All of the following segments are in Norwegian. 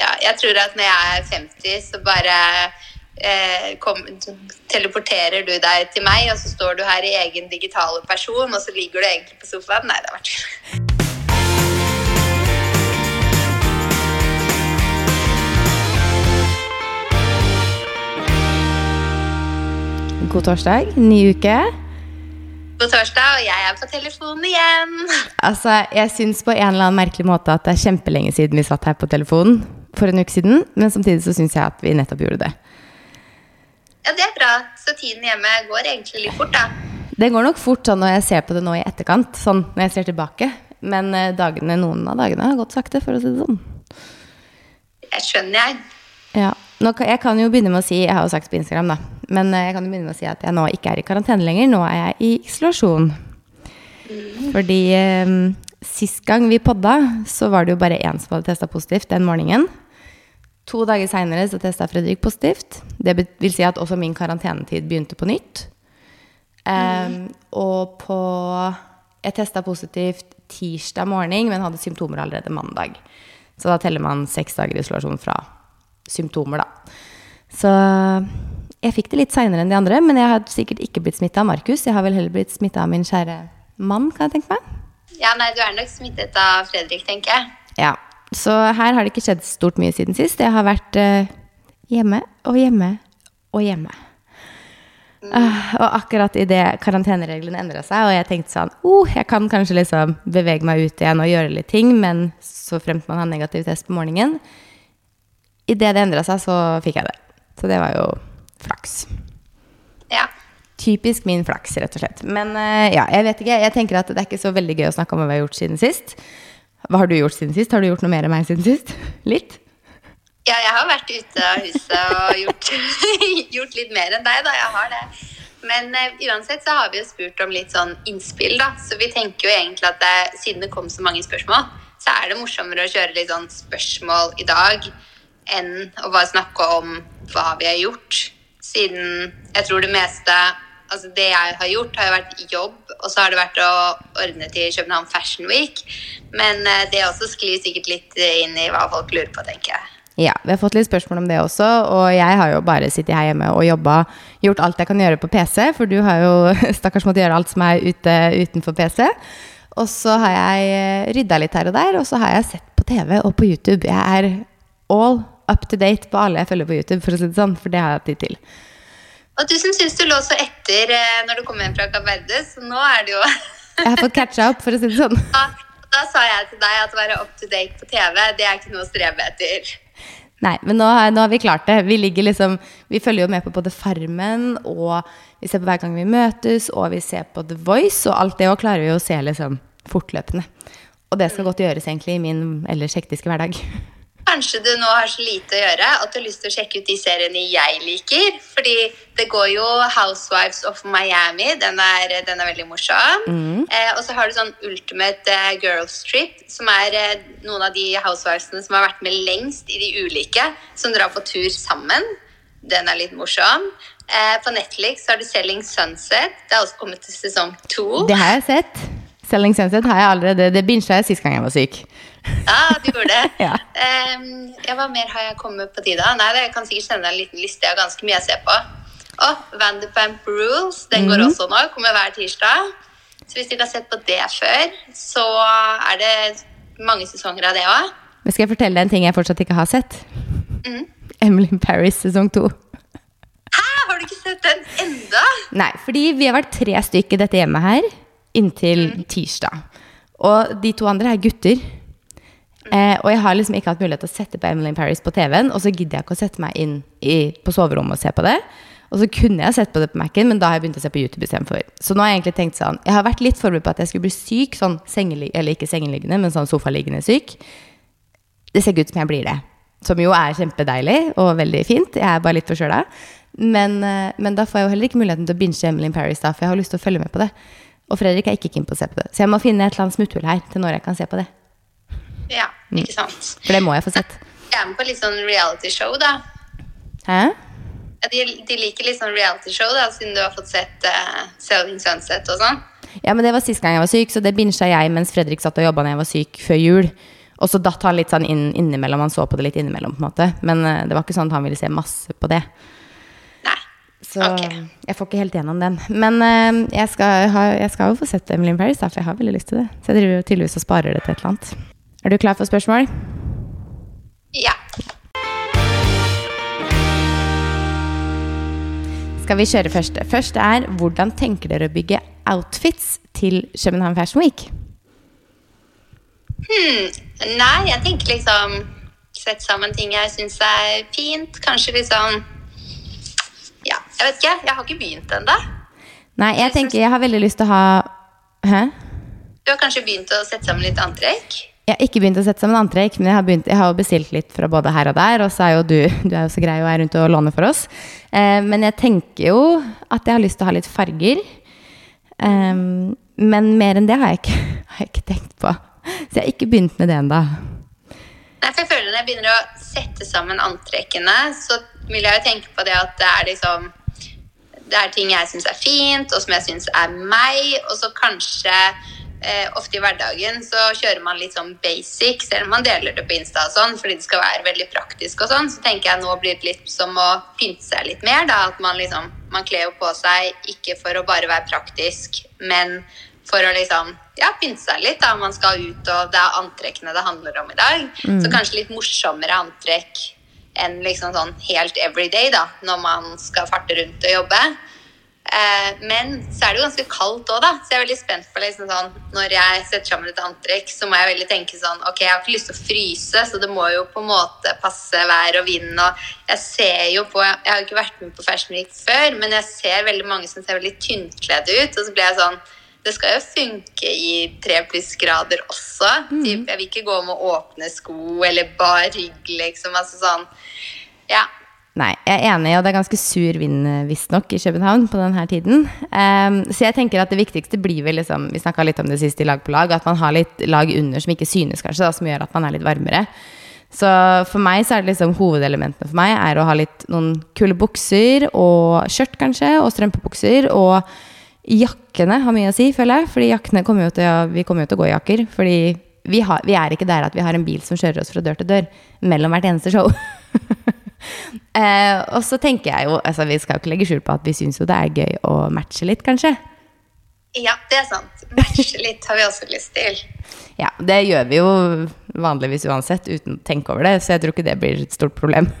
Ja, jeg tror at når jeg er 50, så bare eh, kom, teleporterer du deg til meg, og så står du her i egen digitale person, og så ligger du egentlig på sofaen. Nei, det har vært God torsdag, ny uke. God torsdag, og jeg er på telefonen igjen. Altså, jeg syns på en eller annen merkelig måte at det er kjempelenge siden vi satt her på telefonen for en uke siden, men samtidig så syns jeg at vi nettopp gjorde det. Ja, det er bra. Så tiden hjemme går egentlig litt fort, da. Det går nok fort sånn når jeg ser på det nå i etterkant, sånn når jeg ser tilbake. Men eh, dagene, noen av dagene har gått sakte, for å si det sånn. Jeg skjønner, jeg. Ja. Nå jeg kan jo begynne med å si, jeg har jo sagt på Instagram, da, men eh, jeg kan jo begynne med å si at jeg nå ikke er i karantene lenger. Nå er jeg i isolasjon. Fordi eh, sist gang vi podda, så var det jo bare én som hadde testa positivt den morgenen. To dager seinere så testa Fredrik positivt. Det vil si at også min karantenetid begynte på nytt. Em, og på Jeg testa positivt tirsdag morgen, men hadde symptomer allerede mandag. Så da teller man seks dager isolasjon fra symptomer, da. Så jeg fikk det litt seinere enn de andre, men jeg har sikkert ikke blitt smitta av Markus. Jeg har vel heller blitt smitta av min kjære mann, kan jeg tenke meg. Ja, nei, du er nok smittet av Fredrik, tenker jeg. Ja, Så her har det ikke skjedd stort mye siden sist. Jeg har vært eh, hjemme og hjemme og hjemme. Uh, og akkurat idet karantenereglene endra seg, og jeg tenkte sånn oh, Jeg kan kanskje liksom bevege meg ut igjen og gjøre litt ting, men så fremt man har negativ test på morgenen Idet det endra seg, så fikk jeg det. Så det var jo flaks. Ja. Typisk min flaks, rett og slett. Men uh, ja, jeg vet ikke. Jeg tenker at det er ikke så veldig gøy å snakke om hva vi har gjort siden sist. Hva har du gjort siden sist? Har du gjort noe mer enn meg siden sist? Litt? Ja, jeg har vært ute av huset og gjort, gjort litt mer enn deg, da. Jeg har det. Men uh, uansett så har vi jo spurt om litt sånn innspill, da. Så vi tenker jo egentlig at det, siden det kom så mange spørsmål, så er det morsommere å kjøre litt sånn spørsmål i dag enn å bare snakke om hva vi har gjort. Siden jeg tror det meste Altså det jeg har gjort, har jo vært jobb, og så har det vært å ordne til København Fashion Week. Men eh, det også sklir sikkert litt inn i hva folk lurer på, tenker jeg. Ja, vi har fått litt spørsmål om det også, og jeg har jo bare sittet her hjemme og jobba, gjort alt jeg kan gjøre på PC, for du har jo stakkars måttet gjøre alt som er ute utenfor PC. Og så har jeg rydda litt her og der, og så har jeg sett på TV og på YouTube. Jeg er all up to date på alle jeg følger på YouTube, for å si det sånn, for det har jeg tid til. Og du som syns du lå så etter eh, når du kom hjem fra Verde, så nå er det jo Jeg har fått catcha opp, for å si det sånn. da, da sa jeg til deg at å være up to date på TV, det er ikke noe å strebe etter. Nei, men nå, har- nå har vi klart det. Vi ligger liksom Vi følger jo med på både Farmen, og vi ser på Hver gang vi møtes, og vi ser på The Voice, og alt det òg klarer vi å se liksom fortløpende. Og det skal godt gjøres egentlig i min ellers hektiske hverdag. Kanskje du nå har så lite å gjøre at du har lyst til å sjekke ut de seriene jeg liker. Fordi det går jo Housewives of Miami. Den er, den er veldig morsom. Eh, og så har du sånn Ultimate eh, Girls Trip, som er eh, noen av de housewivesene som har vært med lengst i de ulike, som drar på tur sammen. Den er litt morsom. Eh, på Netflix har du Selling Sunset. Det har også kommet til sesong to. Det har jeg sett. Selling Sunset har jeg allerede Det bincha jeg sist gang jeg var syk. Ja, du gjorde det. Ja. Um, ja, hva mer har jeg kommet på tida? Nei, det kan sikkert sende deg en liten liste. Jeg har ganske mye jeg ser på. Oh, Vanderpamp Rules, den går også nå. Kommer hver tirsdag. Så hvis du ikke har sett på det før, så er det mange sesonger av det òg. Men skal jeg fortelle deg en ting jeg fortsatt ikke har sett? Emily in Paris sesong to. Hæ, har du ikke sett den enda? Nei, fordi vi har vært tre stykker i dette hjemmet her inntil tirsdag. Og de to andre er gutter. Eh, og jeg har liksom ikke hatt mulighet til å sette på Emily in Paris på TV-en, og så gidder jeg ikke å sette meg inn i, på soverommet og se på det. Og så kunne jeg sett på det på Mac-en, men da har jeg begynt å se på YouTube istedenfor. Så nå har jeg egentlig tenkt sånn Jeg har vært litt forberedt på at jeg skulle bli syk, sånn sengelig, eller ikke sengeliggende, men sånn sofaliggende syk. Det ser ikke ut som jeg blir det. Som jo er kjempedeilig og veldig fint. Jeg er bare litt forkjøla. Men, eh, men da får jeg jo heller ikke muligheten til å binge Emily in Paris, da, for jeg har lyst til å følge med på det. Og Fredrik er ikke keen på å se på det. Så jeg må finne et eller annet smutthull her til når jeg kan se på det. Ja, ikke sant. For det må jeg få sett. Jeg er med på litt sånn reality-show, da. Hæ? Ja, de, de liker litt sånn reality-show, da, siden du har fått sett uh, Selling Sunset og sånn. Ja, men det var sist gang jeg var syk, så det binsja jeg mens Fredrik satt og jobba når jeg var syk før jul. Og så datt han litt sånn inn innimellom. Han så på det litt innimellom, på en måte. Men uh, det var ikke sånn at han ville se masse på det. Nei. Så okay. jeg får ikke helt gjennom den. Men uh, jeg, skal ha, jeg skal jo få sett Emily in Paris, da, for jeg har veldig lyst til det. Så jeg driver tydeligvis og sparer det til et eller annet. Er du klar for spørsmål? Ja. Skal vi kjøre første? Første er hvordan tenker dere å bygge outfits til København Fashion Week? Nei, jeg tenker liksom Sette sammen ting jeg syns er fint. Kanskje liksom Ja, jeg vet ikke. Jeg har ikke begynt ennå. Nei, jeg tenker jeg har veldig lyst til å ha Hæ? Du har kanskje begynt å sette sammen litt antrekk? Jeg har ikke begynt å sette sammen antrekk, men jeg har, begynt, jeg har bestilt litt fra både her og der. Og så er jo du Du er jo så grei og er rundt og låner for oss. Eh, men jeg tenker jo at jeg har lyst til å ha litt farger. Eh, men mer enn det har jeg, ikke, har jeg ikke tenkt på. Så jeg har ikke begynt med det ennå. Jeg føler Når jeg begynner å sette sammen antrekkene, så vil jeg jo tenke på det at det er liksom Det er ting jeg syns er fint, og som jeg syns er meg. Og så kanskje eh, ofte i hverdagen så kjører man litt sånn basic, selv om man deler det på Insta og sånn, fordi det skal være veldig praktisk og sånn. Så tenker jeg nå blir det litt som å pynte seg litt mer. da, At man liksom Man kler jo på seg ikke for å bare være praktisk, men for å liksom ja, pynte seg litt. da, Man skal ut, og det er antrekkene det handler om i dag. Så kanskje litt morsommere antrekk enn liksom sånn helt everyday, da, når man skal farte rundt og jobbe. Eh, men så er det jo ganske kaldt òg, da. Så jeg er veldig spent på liksom sånn Når jeg setter sammen et antrekk, så må jeg veldig tenke sånn Ok, jeg har ikke lyst til å fryse, så det må jo på en måte passe vær og vind. Og jeg ser jo på Jeg har jo ikke vært med på Fashion Week før, men jeg ser veldig mange som ser veldig tynnkledde ut. Og så blir jeg sånn det skal jo funke i tre plussgrader også. Typ, jeg vil ikke gå med åpne sko eller bar rygg, liksom. Altså sånn Ja. Nei, jeg er enig, og det er ganske sur vind eh, visstnok i København på denne tiden. Um, så jeg tenker at det viktigste blir vel liksom Vi snakka litt om det sist i Lag på lag, at man har litt lag under som ikke synes, kanskje, da, som gjør at man er litt varmere. Så for meg så er det liksom hovedelementene for meg er å ha litt noen kule bukser og skjørt, kanskje, og strømpebukser. Og jakkene har mye å si, føler jeg. Fordi jakkene kommer jo til å, vi kommer jo til å gå i jakker. Fordi vi, har, vi er ikke der at vi har en bil som kjører oss fra dør til dør mellom hvert eneste show. eh, og så tenker jeg jo altså Vi skal jo ikke legge skjul på at vi syns jo det er gøy å matche litt, kanskje. Ja, det er sant. Matche litt har vi også lyst til. Ja, det gjør vi jo vanligvis uansett uten å tenke over det, så jeg tror ikke det blir et stort problem.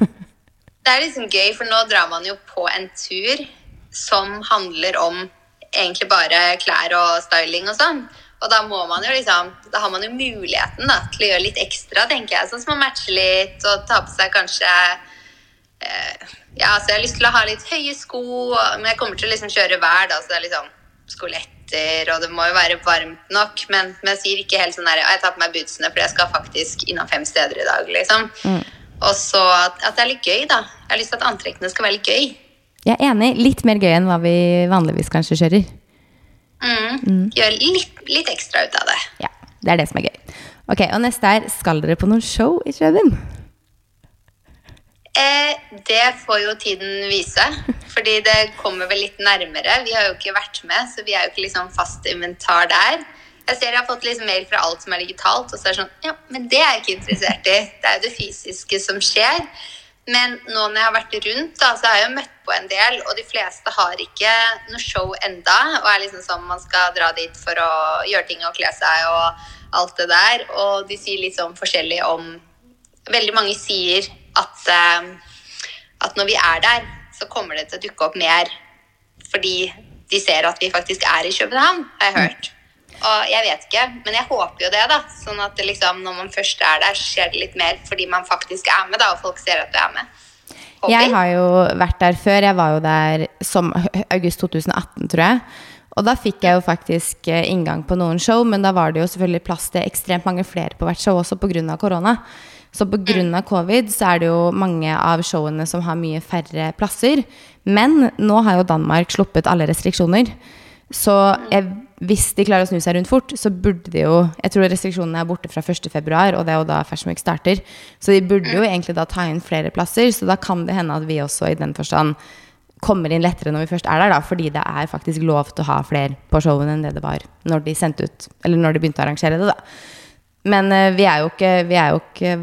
Det er liksom gøy, for nå drar man jo på en tur som handler om egentlig bare klær og styling og sånn. Og da må man jo liksom Da har man jo muligheten da, til å gjøre litt ekstra, tenker jeg. Sånn som å matche litt og ta på seg kanskje Ja, så jeg har lyst til å ha litt høye sko, men jeg kommer til å liksom kjøre hver, da, så det er liksom skoletter, og det må jo være varmt nok. Men, men jeg sier ikke helt sånn der Jeg tar på meg bootsene, for jeg skal faktisk innom fem steder i dag, liksom. Og så at, at det er litt gøy, da. Jeg har lyst til at antrekkene skal være litt gøy. Jeg er enig. Litt mer gøy enn hva vi vanligvis kanskje kjører. Mm. Gjør litt, litt ekstra ut av det. Ja, det er det som er gøy. Ok, og neste er Skal dere på noen show i Kjøben? Eh, det får jo tiden vise, fordi det kommer vel litt nærmere. Vi har jo ikke vært med, så vi er jo ikke liksom fast inventar der. Jeg ser jeg har fått liksom mail fra alt som er digitalt, og så er det sånn Ja, men det er jeg ikke interessert i. Det er jo det fysiske som skjer. Men nå når jeg har vært rundt, da, så har jeg jo møtt på en del, og de fleste har ikke noe show enda, og er liksom sånn man skal dra dit for å gjøre ting og kle seg og alt det der. Og de sier litt sånn forskjellig om Veldig mange sier at, eh, at når vi er der, så kommer det til å dukke opp mer fordi de ser at vi faktisk er i København, har jeg hørt. Og jeg vet ikke, men jeg håper jo det, da. Sånn at liksom, når man først er der, så skjer det litt mer fordi man faktisk er med, da, og folk ser at du er med. Håper Jeg har jo vært der før. Jeg var jo der som august 2018, tror jeg. Og da fikk jeg jo faktisk eh, inngang på noen show, men da var det jo selvfølgelig plass til ekstremt mange flere på hvert show også pga. korona. Så pga. covid så er det jo mange av showene som har mye færre plasser. Men nå har jo Danmark sluppet alle restriksjoner. Så jeg, hvis de klarer å snu seg rundt fort, så burde de jo Jeg tror restriksjonene er borte fra 1. februar, og det er jo da Fashion Week starter. Så de burde jo egentlig da ta inn flere plasser, så da kan det hende at vi også i den forstand kommer inn lettere når vi først er der, da, fordi det er faktisk lov til å ha flere på showene enn det det var når de sendte ut Eller når de begynte å arrangere det, da. Men eh, vi er jo ikke, vi er jo ikke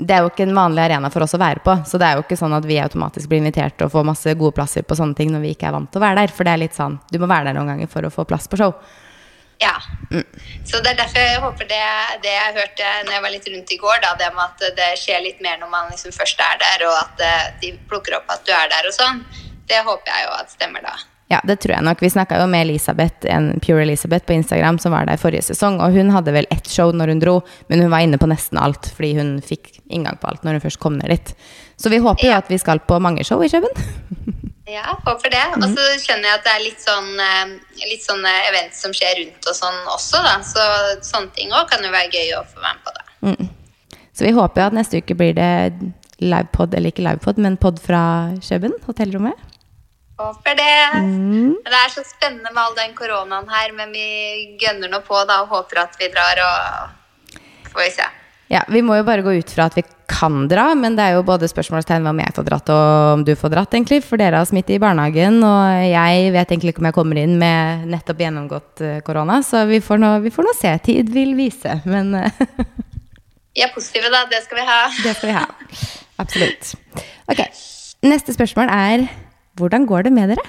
det er jo ikke en vanlig arena for oss å være på. Så det er jo ikke sånn at vi automatisk blir invitert og får masse gode plasser på sånne ting når vi ikke er vant til å være der. For det er litt sånn, du må være der noen ganger for å få plass på show. Ja. Så det er derfor jeg håper det, det jeg hørte når jeg var litt rundt i går, da, det med at det skjer litt mer når man liksom først er der, og at eh, de plukker opp at du er der og sånn, det håper jeg jo at stemmer da. Ja, det tror jeg nok. Vi snakka jo med Elisabeth, en Pure Elisabeth på Instagram som var der forrige sesong, og hun hadde vel ett show når hun dro, men hun var inne på nesten alt fordi hun fikk inngang på alt når hun først kom ned dit. Så vi håper jo Ja. at vi skal på mange show i Kjøben. Ja, håper det. Og så skjønner jeg at det er litt sånn eh, litt sånne events som skjer rundt og sånn også, da. Så sånne ting òg kan jo være gøy å få være med på, da. Så vi håper jo at neste uke blir det livepod, eller ikke livepod, men pod fra Kjøben, hotellrommet. Håper det. Mm. Det er så spennende med all den koronaen her, men vi gønner nå på da og håper at vi drar og får vi se. Ja, vi må jo bare gå ut fra at vi kan dra, men det er jo både spørsmålstegn om jeg får dratt og om du får dratt, egentlig. For dere har smitte i barnehagen, og jeg vet egentlig ikke om jeg kommer inn med nettopp gjennomgått eh, korona, så vi får nå, vi får nå se. Tid vil vise, men eh, Vi er positive, da. Det skal vi ha. det skal vi ha. Absolutt. Ok, neste spørsmål er hvordan går det med dere?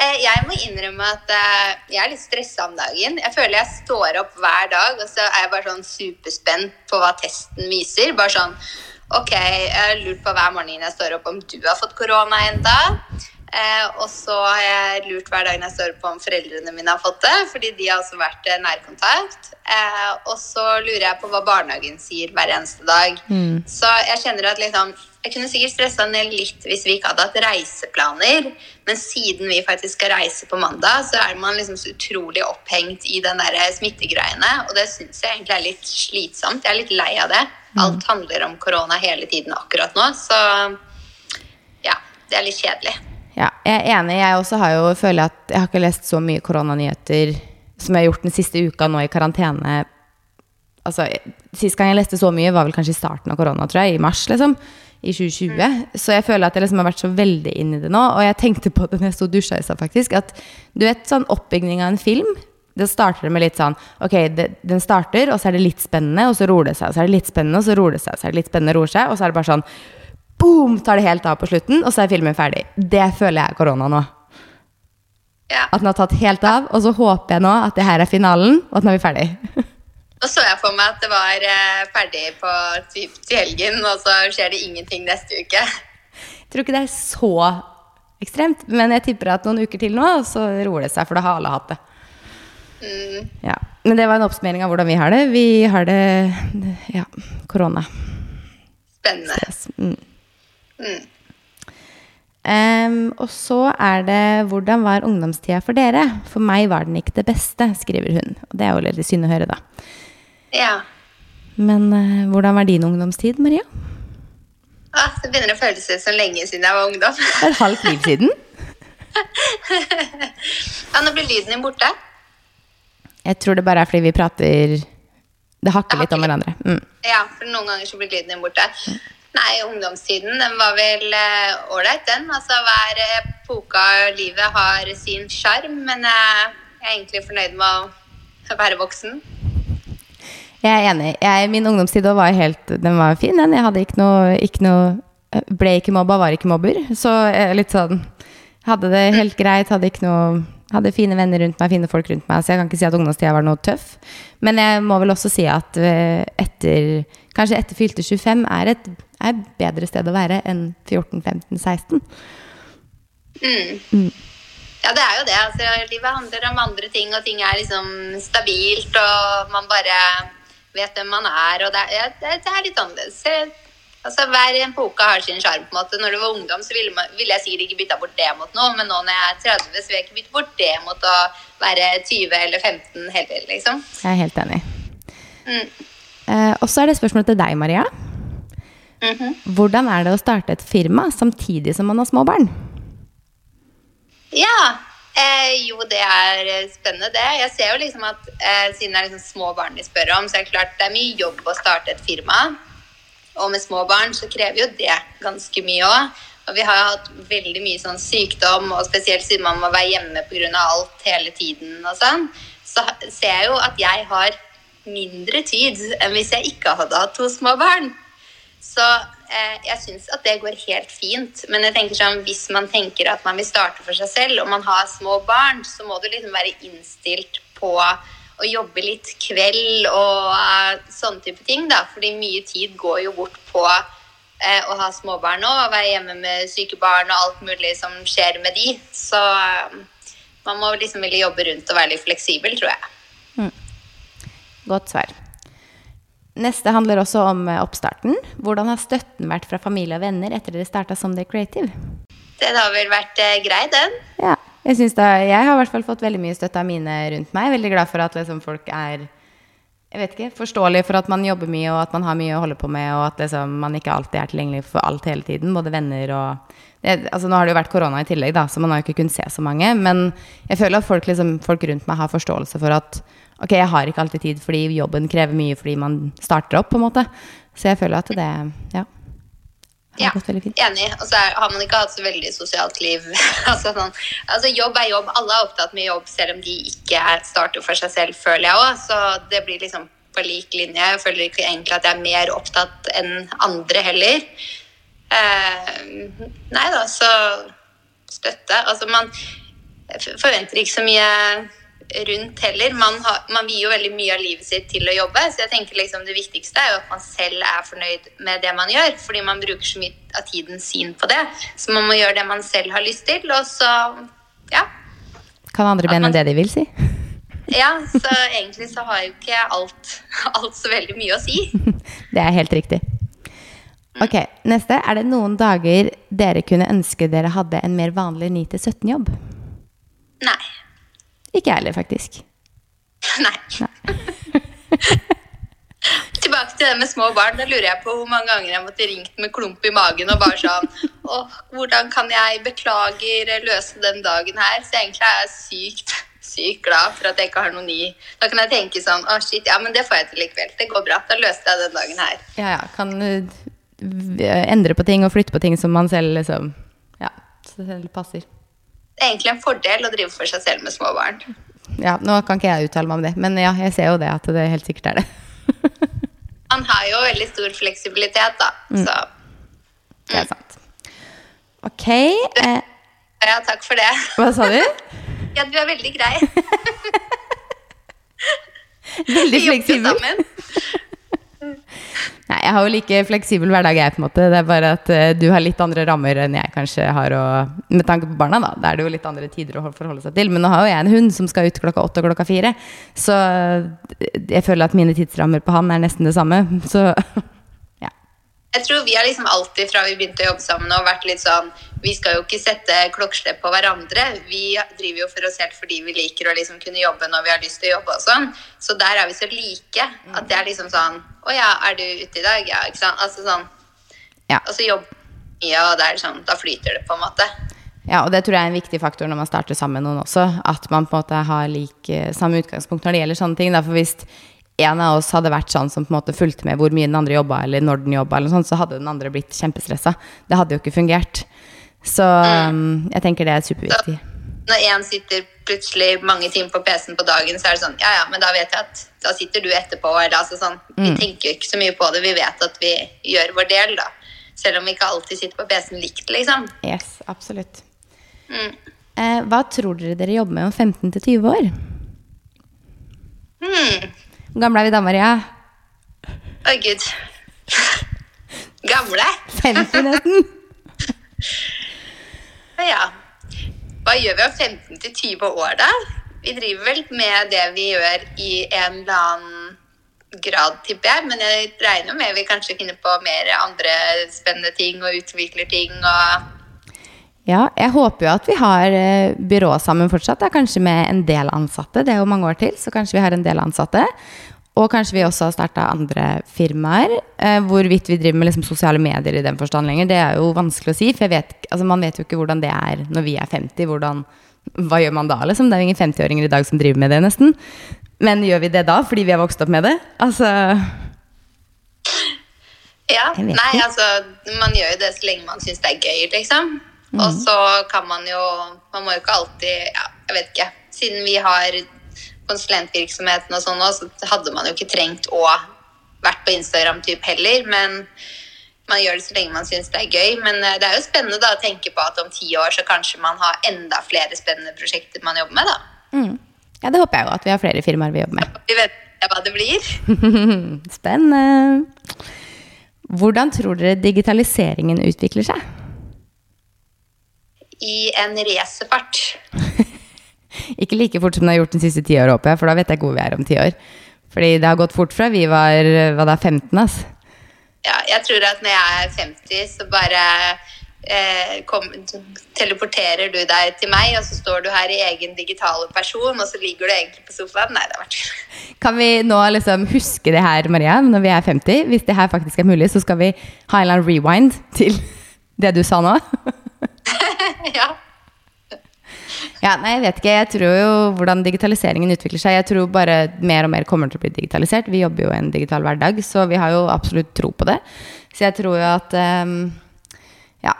Eh, Jeg må innrømme at eh, jeg er litt stressa om dagen. Jeg føler jeg står opp hver dag, og så er jeg bare sånn superspent på hva testen viser. Bare sånn Ok, jeg har lurt på hver morgen jeg står opp om du har fått korona enda. Eh, og så har jeg lurt hver dag jeg står opp på om foreldrene mine har fått det, fordi de har også vært nærkontakt. Eh, og så lurer jeg på hva barnehagen sier hver eneste dag. Så jeg kjenner at liksom Jeg kunne sikkert stressa ned litt hvis vi ikke hadde hatt reiseplaner, men siden vi faktisk skal reise på mandag, så er man liksom så utrolig opphengt i den der smittegreiene, og det syns jeg egentlig er litt slitsomt. Jeg er litt lei av det. Alt handler om korona hele tiden akkurat nå, så ja, det er litt kjedelig. Ja, jeg er enig. Jeg også har jo føler at jeg har ikke lest så mye koronanyheter som jeg har gjort den siste uka nå i karantene. Altså, Sist gang jeg leste så mye, var vel kanskje i starten av korona, tror jeg. I mars, liksom. I 2020. Så jeg føler at jeg liksom har vært så veldig inn i det nå. Og jeg tenkte på det når jeg sto og dusja i stad, faktisk. At du vet, sånn oppbygging av en film det starter med litt sånn Ok, det, den starter, og så er det litt spennende, og så roer det seg. Og så er det litt spennende, og så roer det seg. Og så er det litt spennende, roer seg. Og så er det bare sånn boom! Tar det helt av på slutten, og så er filmen ferdig. Det føler jeg er korona nå. Ja. At den har tatt helt av, og så håper jeg nå at det her er finalen, og at nå er vi ferdig. Nå så jeg for meg at det var eh, ferdig på typ til helgen, og så skjer det ingenting neste uke. Jeg tror ikke det er så ekstremt, men jeg tipper at noen uker til nå, så roer det seg, for da har alle hatt det. Ja. Men det var en oppsummering av hvordan vi har det. Vi har det ja, korona. Spennende. Stress. Mm. Em, og så er det 'Hvordan var ungdomstida for dere?' For meg var den ikke det beste, skriver hun. Og det er jo litt synd å høre, da. Ja. Men eh, hvordan var din ungdomstid, Maria? Ah, det begynner å føles ut som lenge siden jeg var ungdom. Et halvt liv siden. Ja, nå blir lyden din borte. Jeg tror det bare er fordi vi prater Det hakker litt om hverandre. Mm. Ja, for noen ganger så blir lyden din borte. Nei, ungdomstiden den var vel ålreit, uh, den. Altså hver epoke av livet har sin sjarm, men jeg er egentlig fornøyd med å være voksen. Jeg er enig. Jeg, min ungdomstid var helt Den var fin, den. Jeg hadde ikke noe, ikke noe Ble ikke mobba, var ikke mobber. Så litt sånn Hadde det helt greit, hadde ikke noe Hadde fine venner rundt meg, fine folk rundt meg. Så jeg kan ikke si at ungdomstida var noe tøff. Men jeg må vel også si at eh, etter Kanskje etter fylte 25 er et er bedre sted å være enn 14, 15, 16. Ja, det er jo det. Altså, livet handler om andre ting, og ting er liksom stabilt, og man bare vet hvem man er, og det er, det, det er litt annerledes. Altså, Hver epoke har sin sjarm. på en måte. Når du var ungdom, så ville, man, ville jeg sikkert ikke bytta bort det mot noe, men nå når jeg er 30, så vil jeg ikke bytte bort det mot å være 20 eller 15 heller, liksom. Jeg er helt enig. Mm. Eh, og så er det spørsmålet til deg, Maria. Mhm. Hvordan er det å starte et firma samtidig som man har små barn? Ja. Eh, jo, det er eh, spennende, det. Jeg ser jo liksom at eh, siden det er liksom små barn de spør om, så er det klart det er mye jobb å starte et firma. Og med små barn så krever jo det ganske mye òg. Og vi har hatt veldig mye sånn sykdom, og spesielt siden man må være hjemme pga. alt hele tiden og sånn, så ser jeg jo at jeg har mindre tid enn hvis jeg ikke hadde hatt to små barn. Så jeg syns at det går helt fint. Men jeg tenker sånn, hvis man tenker at man vil starte for seg selv, og man har små barn, så må du liksom være innstilt på å jobbe litt kveld og uh, sånne type ting. da, Fordi mye tid går jo bort på uh, å ha småbarn nå, og være hjemme med syke barn og alt mulig som skjer med de. Så man må liksom ville jobbe rundt og være litt fleksibel, tror jeg. Godt svar. Neste handler også om eh, oppstarten. Hvordan har støtten vært fra familie og venner etter dere starta som The Creative? Den har vel vært eh, grei, den. Ja, jeg, synes da, jeg har i hvert fall fått veldig mye støtte av mine rundt meg. Veldig glad for at liksom, folk er jeg vet ikke, forståelig for at man jobber mye og at man har mye å holde på med, og at liksom, man ikke alltid er tilgjengelig for alt hele tiden. Både venner og det, altså, Nå har det jo vært korona i tillegg, da, så man har jo ikke kunnet se så mange. Men jeg føler at folk, liksom, folk rundt meg har forståelse for at ok, jeg har ikke alltid tid fordi jobben krever mye fordi man starter opp, på en måte. Så jeg føler at det ja, har Ja, gått veldig fint. enig. Og så har man ikke hatt så veldig sosialt liv. altså, sånn, altså Jobb er jobb. Alle er opptatt med jobb, selv om de ikke er starter for seg selv, føler jeg òg. Så det blir liksom på lik linje. Jeg føler ikke egentlig at jeg er mer opptatt enn andre heller. Eh, nei da, så støtte. Altså, man forventer ikke så mye rundt heller. Man, har, man vier jo veldig mye av livet sitt til å jobbe, så jeg tenker liksom det viktigste er jo at man selv er fornøyd med det man gjør, fordi man bruker så mye av tiden sin på det. Så man må gjøre det man selv har lyst til, og så ja. Kan andre mene det de vil si? Ja, så egentlig så har jo ikke alt, alt så veldig mye å si. Det er helt riktig. Ok, neste. Er det noen dager dere kunne ønske dere hadde en mer vanlig 9-17-jobb? Nei. Ikke jeg heller, faktisk. Nei. Tilbake til det med små barn. Da lurer jeg på hvor mange ganger jeg måtte ringt med klump i magen og bare sånn Åh, hvordan kan jeg beklager løse den dagen her? Så egentlig er jeg sykt, sykt glad for at jeg ikke har noe ny. Da kan jeg tenke sånn Å, shit, ja, men det får jeg til likevel. Det går bra. Da løste jeg den dagen her. Ja, ja. Kan uh, endre på ting og flytte på ting som man selv liksom Ja, selv passer. Det er egentlig en fordel å drive for seg selv med små barn. Ja, nå kan ikke jeg uttale meg om det, men ja, jeg ser jo det at det helt sikkert er det. Han har jo veldig stor fleksibilitet, da. Så Det er sant. Ok. Eh, ja, takk for det. hva sa du? Ja, du er veldig grei. Veldig Vi jobber fleksibel. sammen. Nei, jeg har jo like fleksibel hverdag, jeg, på en måte. Det er bare at uh, du har litt andre rammer enn jeg kanskje har. Og, med tanke på barna, da. Da er det jo litt andre tider å forholde seg til. Men nå har jo jeg en hund som skal ut klokka åtte og klokka fire. Så eh, jeg føler at mine tidsrammer på han er nesten det samme. Så. Jeg tror vi har liksom alltid fra vi begynte å jobbe sammen og vært litt sånn Vi skal jo ikke sette klokkeslepp på hverandre. Vi driver jo for oss helt fordi vi liker å liksom kunne jobbe når vi har lyst til å jobbe og sånn. Så der er vi så like at det er liksom sånn Å ja, er du ute i dag? Ja, ikke sant? Altså sånn Ja. Og så jobber vi mye, og det er sånn Da flyter det, på en måte. Ja, og det tror jeg er en viktig faktor når man starter sammen med noen også. At man på en måte har lik, eh, samme utgangspunkt når det gjelder sånne ting. Da. For hvis en av oss hadde vært sånn som på en måte fulgte med hvor mye den andre jobba, eller når den jobba, sånt, så hadde den andre blitt kjempestressa. Det hadde jo ikke fungert. Så mm. jeg tenker det er superviktig. Når én sitter plutselig mange timer på PC-en på dagen, så er det sånn Ja, ja, men da vet jeg at da sitter du etterpå. Eller altså sånn Vi tenker jo ikke så mye på det. Vi vet at vi gjør vår del, da. Selv om vi ikke alltid sitter på PC-en likt, liksom. Yes, absolutt. Mm. Eh, hva tror dere dere jobber med om 15 til 20 år? Hmm. Hvor gamle er vi da, Maria? Å, gud. Gamle? 50 nesten? Ja. Hva gjør vi om 15 til 20 år, da? Vi driver vel med det vi gjør i en eller annen grad, tipper jeg. Men jeg regner med vi kanskje finner på mer andre spennende ting og utvikler ting og Ja, jeg håper jo at vi har eh, byrå sammen fortsatt, da, kanskje med en del ansatte. Det er jo mange år til, så kanskje vi har en del ansatte. Og kanskje vi også har starta andre firmaer. Eh, hvorvidt vi driver med liksom, sosiale medier i den forstand lenger, det er jo vanskelig å si. For jeg vet, altså, man vet jo ikke hvordan det er når vi er 50. Hvordan, hva gjør man da, liksom? Det er jo ingen 50-åringer i dag som driver med det, nesten. Men gjør vi det da fordi vi har vokst opp med det? Altså Ja. Nei, ikke. altså man gjør jo det så lenge man syns det er gøy, liksom. Mm. Og så kan man jo Man må jo ikke alltid Ja, jeg vet ikke. Siden vi har konsulentvirksomheten og sånn òg, så hadde man jo ikke trengt å vært på Instagram typ heller. Men man gjør det så lenge man syns det er gøy. Men eh, det er jo spennende da å tenke på at om ti år så kanskje man har enda flere spennende prosjekter man jobber med, da. Mm. Ja, det håper jeg jo at vi har flere firmaer vi jobber med. Vi vet hva det blir. Spennende. Hvordan tror dere digitaliseringen utvikler seg? I en racerfart. Ikke like fort som det har gjort de siste ti år, håper jeg, for da vet jeg hvor vi er om ti år. Fordi det har gått fort fra vi var hva er, 15, altså. Ja, jeg tror at når jeg er 50, så bare eh, kom, teleporterer du deg til meg, og så står du her i egen digitale person, og så ligger du egentlig på sofaen. Nei, det har vært Kan vi nå liksom huske det her, Maria, når vi er 50? Hvis det her faktisk er mulig, så skal vi ha en eller annen rewind til det du sa nå. ja. Ja, nei, jeg vet ikke. Jeg tror jo hvordan digitaliseringen utvikler seg. Jeg tror bare mer og mer kommer til å bli digitalisert. Vi jobber jo i en digital hverdag, så vi har jo absolutt tro på det. Så jeg tror jo at um, ja,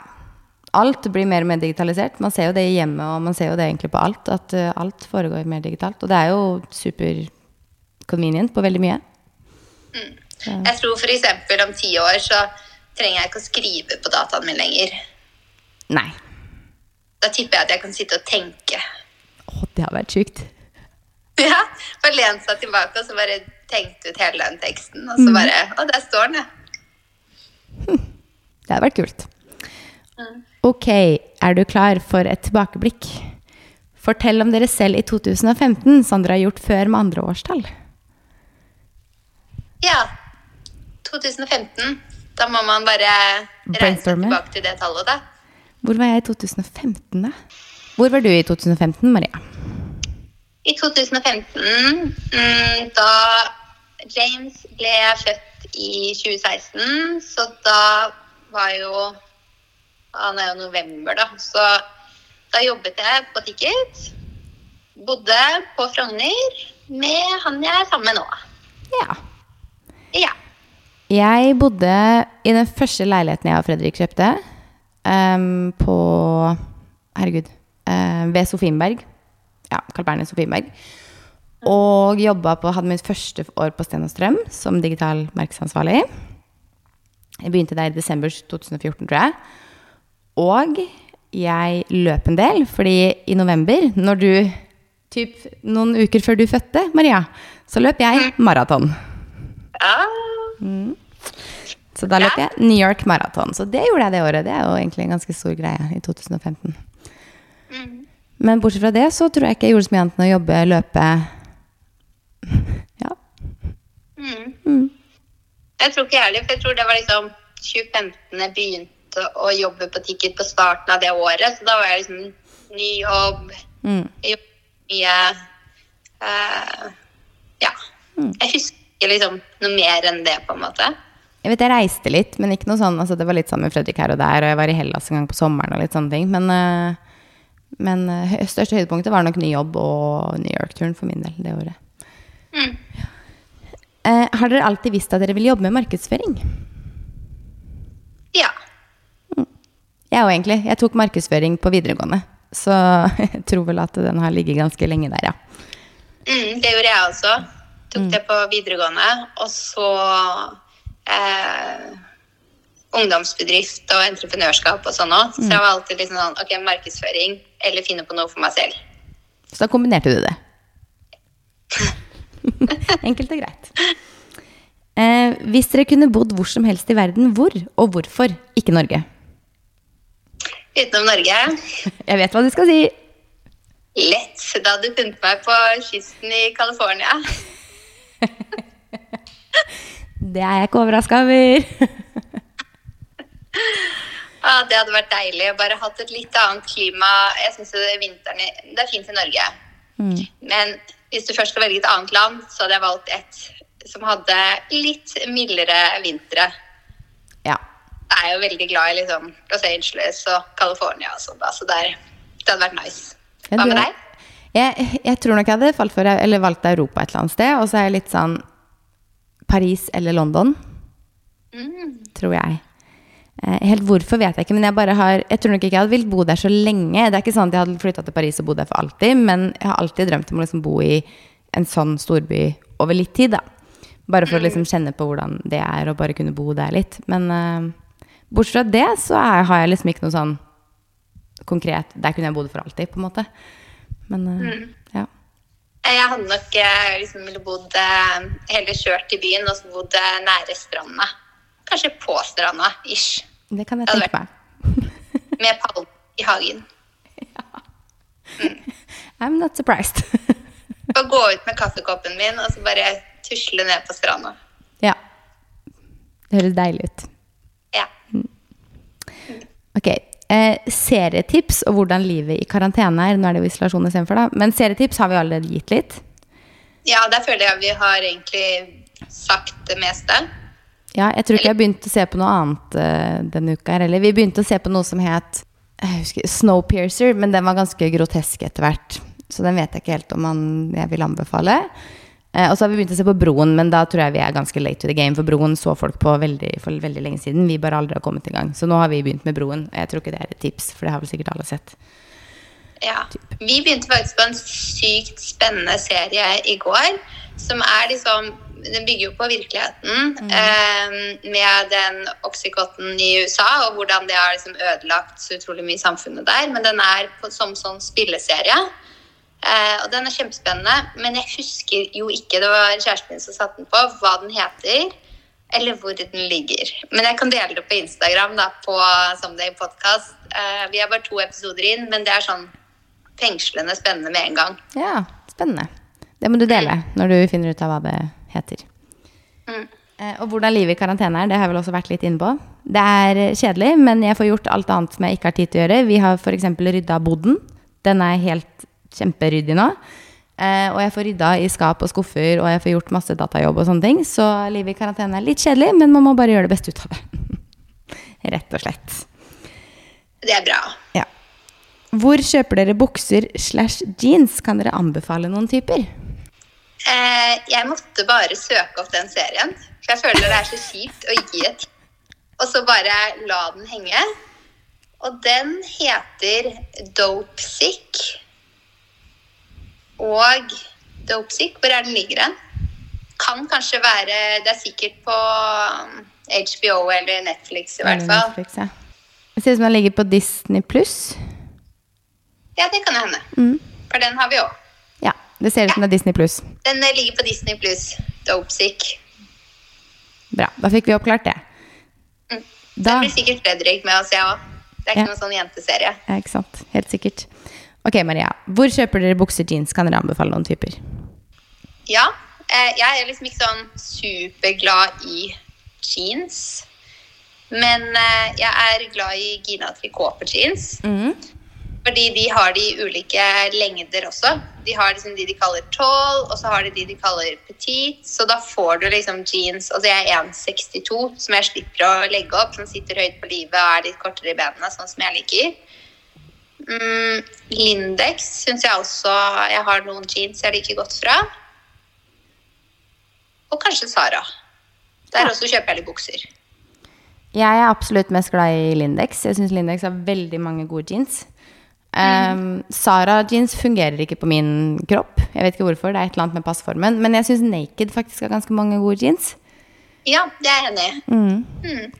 alt blir mer og mer digitalisert. Man ser jo det i hjemmet, og man ser jo det egentlig på alt. At uh, alt foregår mer digitalt. Og det er jo super convenient på veldig mye. Mm. Jeg tror f.eks. om ti år så trenger jeg ikke å skrive på dataen min lenger. Nei. Da tipper jeg at jeg kan sitte og tenke. Å, det har vært sjukt. Ja. Bare lent seg tilbake og så bare tenkt ut hele den teksten. Og så bare Å, der står den, ja. Hm. Det hadde vært kult. Ok, er du klar for et tilbakeblikk? Fortell om dere selv i 2015, som dere har gjort før med andre årstall. Ja. 2015. Da må man bare reise tilbake til det tallet, da. Hvor var jeg i 2015, da? Hvor var du i 2015, Maria? I 2015, mm, da James ble født i 2016, så da var jo Han er jo november, da. Så da jobbet jeg på Ticket. Bodde på Frogner med han jeg er sammen med nå. Ja. Ja. Jeg bodde i den første leiligheten jeg og Fredrik kjøpte. Um, på Herregud. Uh, ved Sofienberg. Ja, Carl Berner Sofienberg. Og jobba på, hadde mitt første år på Sten og Strøm som digital markedsansvarlig. Jeg begynte der i desember 2014, tror jeg. Og jeg løp en del, fordi i november, når du Typ noen uker før du fødte, Maria, så løp jeg maraton. Mm. Så da løp jeg New York Marathon. Så det gjorde jeg det året. Det er jo egentlig en ganske stor greie i 2015. Mm. Men bortsett fra det så tror jeg ikke jeg gjorde så mye annet enn å jobbe, løpe Ja. Mm. Mm. Jeg tror ikke jeg heller, for jeg tror det var liksom 2015 jeg begynte å jobbe på Ticket på starten av det året. Så da var jeg liksom ny jobb, mm. mye uh, Ja. Jeg husker liksom noe mer enn det, på en måte. Jeg vet jeg reiste litt, men ikke noe sånn altså Det var litt sammen med Fredrik her og der, og jeg var i Hellas en gang på sommeren og litt sånne ting. Men, uh, men uh, største høydepunktet var nok ny jobb og New York-turen for min del det året. Mm. Eh, har dere alltid visst at dere vil jobbe med markedsføring? Ja. Mm. Jeg òg, egentlig. Jeg tok markedsføring på videregående. Så jeg tror vel at den har ligget ganske lenge der, ja. Mm, det gjorde jeg også. Tok det på videregående. Og så eh, ungdomsbedrift og entreprenørskap og sånn òg. Så jeg var alltid liksom sånn ok, markedsføring eller finne på noe for meg selv. Så da kombinerte du det? Enkelt og greit. Eh, hvis dere kunne bodd hvor som helst i verden, hvor og hvorfor ikke Norge? Utenom Norge? Jeg vet hva du skal si. Lett. Da hadde du funnet meg på kysten i California. det er jeg ikke overraska over. ja, det hadde vært deilig. Bare hatt et litt annet klima. Jeg syns vinteren Det er fint i Norge. Mm. Men hvis du først skal velge et annet land, så hadde jeg valgt et som hadde litt mildere vintre. Ja. Jeg er jo veldig glad i liksom Los Angeles og California og sånn, så der, det hadde vært nice. Hva med deg? Jeg, jeg, tror nok jeg hadde falt for, eller valgt Europa et eller annet sted. Og så er jeg litt sånn Paris eller London. Mm. Tror jeg. Eh, helt hvorfor vet jeg ikke, men jeg bare har Jeg tror nok ikke jeg hadde villet bo der så lenge. Det er ikke sånn at jeg hadde flytta til Paris og bodd der for alltid, men jeg har alltid drømt om å liksom bo i en sånn storby over litt tid, da. Bare for å liksom kjenne på hvordan det er, å bare kunne bo der litt. Men uh, bortsett fra det, så er, har jeg liksom ikke noe sånn konkret Der kunne jeg bodd for alltid, på en måte. Men uh, ja. Jeg hadde nok eh, liksom bodd eh, Heller kjørt til byen og så bodd eh, nære stranda. Kanskje på stranda, ish. Det kan jeg tenke meg. Med palmer i hagen. I'm not surprised. Bare gå ut med kaffekoppen min og så bare tusle ned på stranda. ja. Det høres deilig ut. Ja. Ok. Eh, serietips og hvordan livet i karantene er. Nå er det jo isolasjon istedenfor, da. Men serietips har vi allerede gitt litt. ja, der føler jeg vi har egentlig sagt det meste. Ja, jeg tror ikke jeg begynte å se på noe annet uh, denne uka. her, heller. vi begynte å se på noe som het husker, Snowpiercer, men den var ganske grotesk etter hvert. Så den vet jeg ikke helt om man, jeg vil anbefale. Eh, og så har vi begynt å se på Broen, men da tror jeg vi er ganske late to the game. For Broen så folk på veldig, for veldig lenge siden. Vi bare aldri har kommet i gang. Så nå har vi begynt med Broen. Og jeg tror ikke det er et tips, for det har vel sikkert alle sett. Ja. Vi begynte faktisk på en sykt spennende serie i går, som er liksom Den bygger jo på virkeligheten eh, med den Oxycotten i USA, og hvordan det har liksom ødelagt så utrolig mye i samfunnet der. Men den er på, som sånn spilleserie. Eh, og den er kjempespennende, men jeg husker jo ikke, det var kjæresten min som satte den på, hva den heter. Eller hvor den ligger. Men jeg kan dele det på Instagram da, på Someday Podcast. Eh, vi er bare to episoder inn, men det er sånn fengslende spennende med en gang. Ja, spennende. Det må du dele når du finner ut av hva det heter. Mm. Eh, og hvordan livet i karantene er, det har jeg vel også vært litt inne på. Det er kjedelig, men jeg får gjort alt annet som jeg ikke har tid til å gjøre. Vi har f.eks. rydda boden. Den er helt kjemperyddig nå. Eh, og jeg får rydda i skap og skuffer, og jeg får gjort masse datajobb og sånne ting. Så livet i karantene er litt kjedelig, men man må bare gjøre det beste ut av det. Rett og slett. Det er bra. Ja. Hvor kjøper dere bukser slash jeans? Kan dere anbefale noen typer? Eh, jeg måtte bare søke opp den serien, for jeg føler det er så kjipt å gi et og så bare la den henge. Og den heter Dope Sick. Og Dope Sick, hvor er den ligger hen? Kan kanskje være Det er sikkert på um, HBO eller Netflix i hvert fall. Netflix, ja. Det ser ut som den ligger på Disney pluss. Ja, det kan hende. Mm. For den har vi òg. Ja, det ser ut som det er Disney pluss. Den ligger på Disney pluss. Dope Sick. Bra, da fikk vi oppklart det. Mm. Da, Den blir sikkert Fredrik med oss, jeg òg. Det er ikke Ja. noen sånn jenteserie. ja, ikke sant. Helt sikkert. Ok, Maria. Hvor kjøper dere bukser jeans? Kan dere anbefale noen typer? Ja. Eh, jeg er liksom ikke sånn superglad i jeans. Men eh, jeg er glad i Gina Tricot på jeans. Mm. Fordi de har de ulike lengder også. De har liksom de de kaller tall, og så har de de de kaller petit. Så da får du liksom jeans Altså jeg er 1,62, som jeg slipper å legge opp. Som sitter høyt på livet og er litt kortere i benene, sånn som jeg liker. Mm, Lindex syns jeg også jeg har noen jeans jeg liker godt fra. Og kanskje Sara. Der Ja. også kjøper jeg litt bukser. Jeg er absolutt mest glad i Lindex. Jeg syns Lindex har veldig mange gode jeans. Um, Sara jeans fungerer ikke på min kropp. Jeg vet ikke hvorfor. Det er et eller annet med passformen. Men jeg syns Naked faktisk har ganske mange gode jeans. Ja, det er jeg enig i. Mm.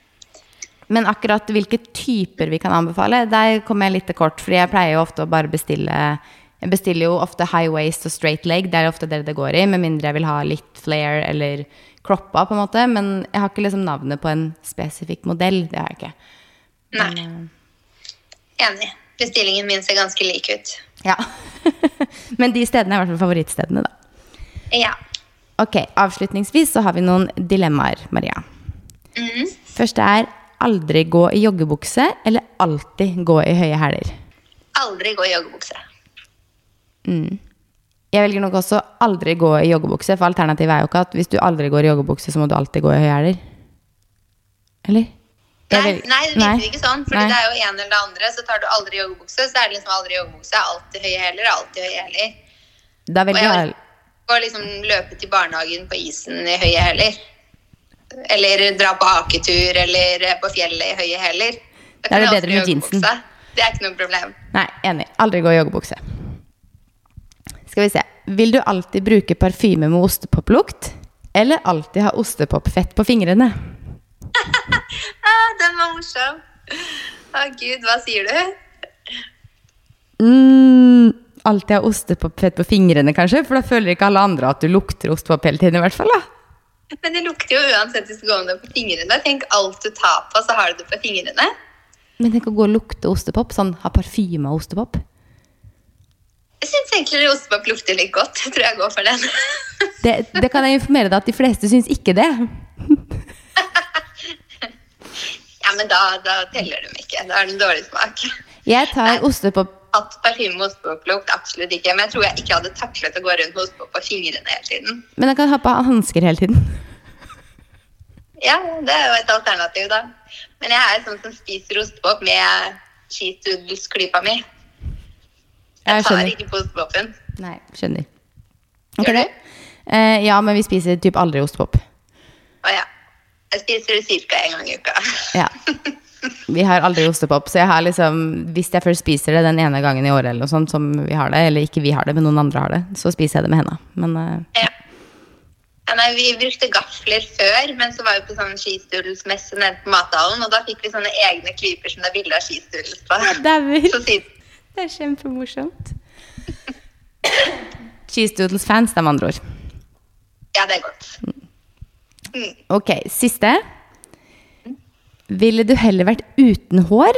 Men akkurat hvilke typer vi kan anbefale, der kommer jeg litt til kort. Fordi jeg pleier jo ofte å bare bestille Jeg bestiller jo ofte high waist og straight leg. Det er ofte det det går i, med mindre jeg vil ha litt flare eller croppa, på en måte. Men jeg har ikke liksom navnet på en spesifikk modell. Det har jeg ikke. Nei. Enig. Bestillingen min ser ganske lik ut. Ja. Men de stedene er i hvert fall favorittstedene, da. Ja. Ok, avslutningsvis så har vi noen dilemmaer, Maria. Mm. Første er aldri gå i joggebukse eller alltid gå i høye hæler. Aldri gå i joggebukse. Jeg velger nok også aldri gå i joggebukse, for alternativet er jo ikke at hvis du aldri går i joggebukse, så må du alltid gå i høye hæler. Eller? Nei, nei, det virker ikke sånn. Fordi Nei. det er jo en eller det andre. Så tar du aldri joggebukse, så er det liksom aldri joggebukse. Alltid høye hæler, alltid høye hæler. Og jeg Og liksom løpe til barnehagen på isen i høye hæler. Eller dra på haketur eller på fjellet i høye hæler. Da er det bedre med jeansen. Det er ikke noe problem. Nei, enig. Aldri gå i joggebukse. Skal vi se. Vil du alltid bruke parfyme med ostepoplukt? Eller alltid ha ostepopfett på fingrene? Ah, den var morsom. Å gud, hva sier du? Mm, alltid ha ostepopfett på fingrene, kanskje? For da føler ikke alle andre at du lukter ostepop hele tiden, i hvert fall. da. Men det lukter jo uansett hvis du går med det på fingrene. Tenk alt du tar på, så har du det på fingrene. Men tenk å gå og lukte ostepop. Sånn ha parfyme av ostepop. Jeg syns egentlig ostepop lukter litt godt. Jeg tror jeg går for den. Det, det kan jeg informere deg at de fleste syns ikke det. Ja, men da, da teller de ikke. Da har den dårlig smak. Jeg tar ostepop Hatt parfyme med ostepoplukt? Absolutt ikke. Men jeg tror jeg ikke hadde taklet å gå rundt med ostepop på fingrene hele tiden. Men jeg kan ha på hansker hele tiden. Ja, det er jo et alternativ, da. Men jeg er sånn som spiser ostepop med cheese doodles-klypa mi. Jeg Jeg tar ikke på ostepopen. Nei, skjønner. Gjør okay. du? Eh, ja, men vi spiser typ aldri ostepop. Å ja. Jeg spiser det ca. en gang i uka. Ja. Vi har aldri ostepop, så jeg har liksom Hvis jeg først spiser det den ene gangen i året, eller noe sånt, som vi har det, eller ikke vi har det, men noen andre har det, så spiser jeg det med henda. Men uh... Ja. Ja, nei, vi brukte gafler før, men så var vi på sånn skistudelsmesse nede på mathallen, og da fikk vi sånne egne klyper som det er bilde av skistudels på. dauer. Så siden Det er kjempemorsomt. Cheesedoodles-fans, det er de andre ord. Ja, det er godt. Ok, siste. Ville du heller vært uten hår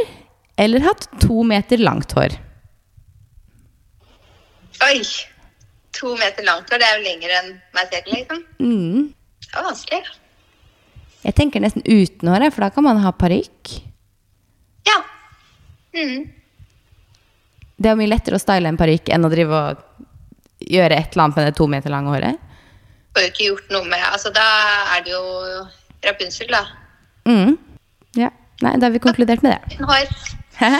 eller hatt to meter langt hår? Oi! To meter langt, hår, det er jo lenger enn meg selv, liksom. Mm. Det var vanskelig. Jeg tenker nesten uten hår, for da kan man ha parykk. Ja. Mm. Det er mye lettere å style en parykk enn å drive og gjøre et eller annet med det to meter lange håret. Får jo ikke gjort noe med Altså, da er det jo Rapunzel, da. Mm. Nei, da har vi konkludert med det. Hår. Hæ?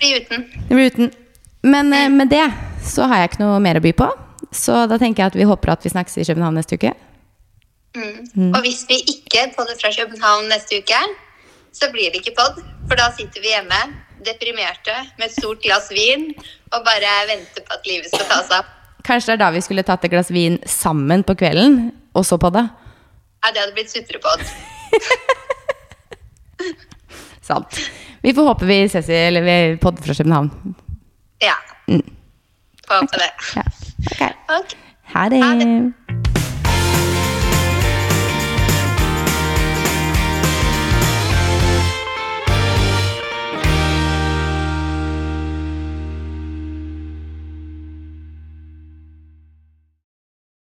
Bli uten. Det blir uten. Men eh, med det så har jeg ikke noe mer å by på. Så da tenker jeg at vi håper at vi snakkes i København neste uke. Mm. Og hvis vi ikke podder fra København neste uke, så blir det ikke podd. For da sitter vi hjemme, deprimerte, med et stort glass vin og bare venter på at livet skal ta seg opp. Kanskje det er da vi skulle tatt et glass vin sammen på kvelden, og så podda. Ja, det hadde blitt sutrepodd. Sant. Vi får håpe vi ses i Eller vi podder fra København. Ja. Mm. Får håpe det. Ja. Okay. Ok. Ha det. Ha det.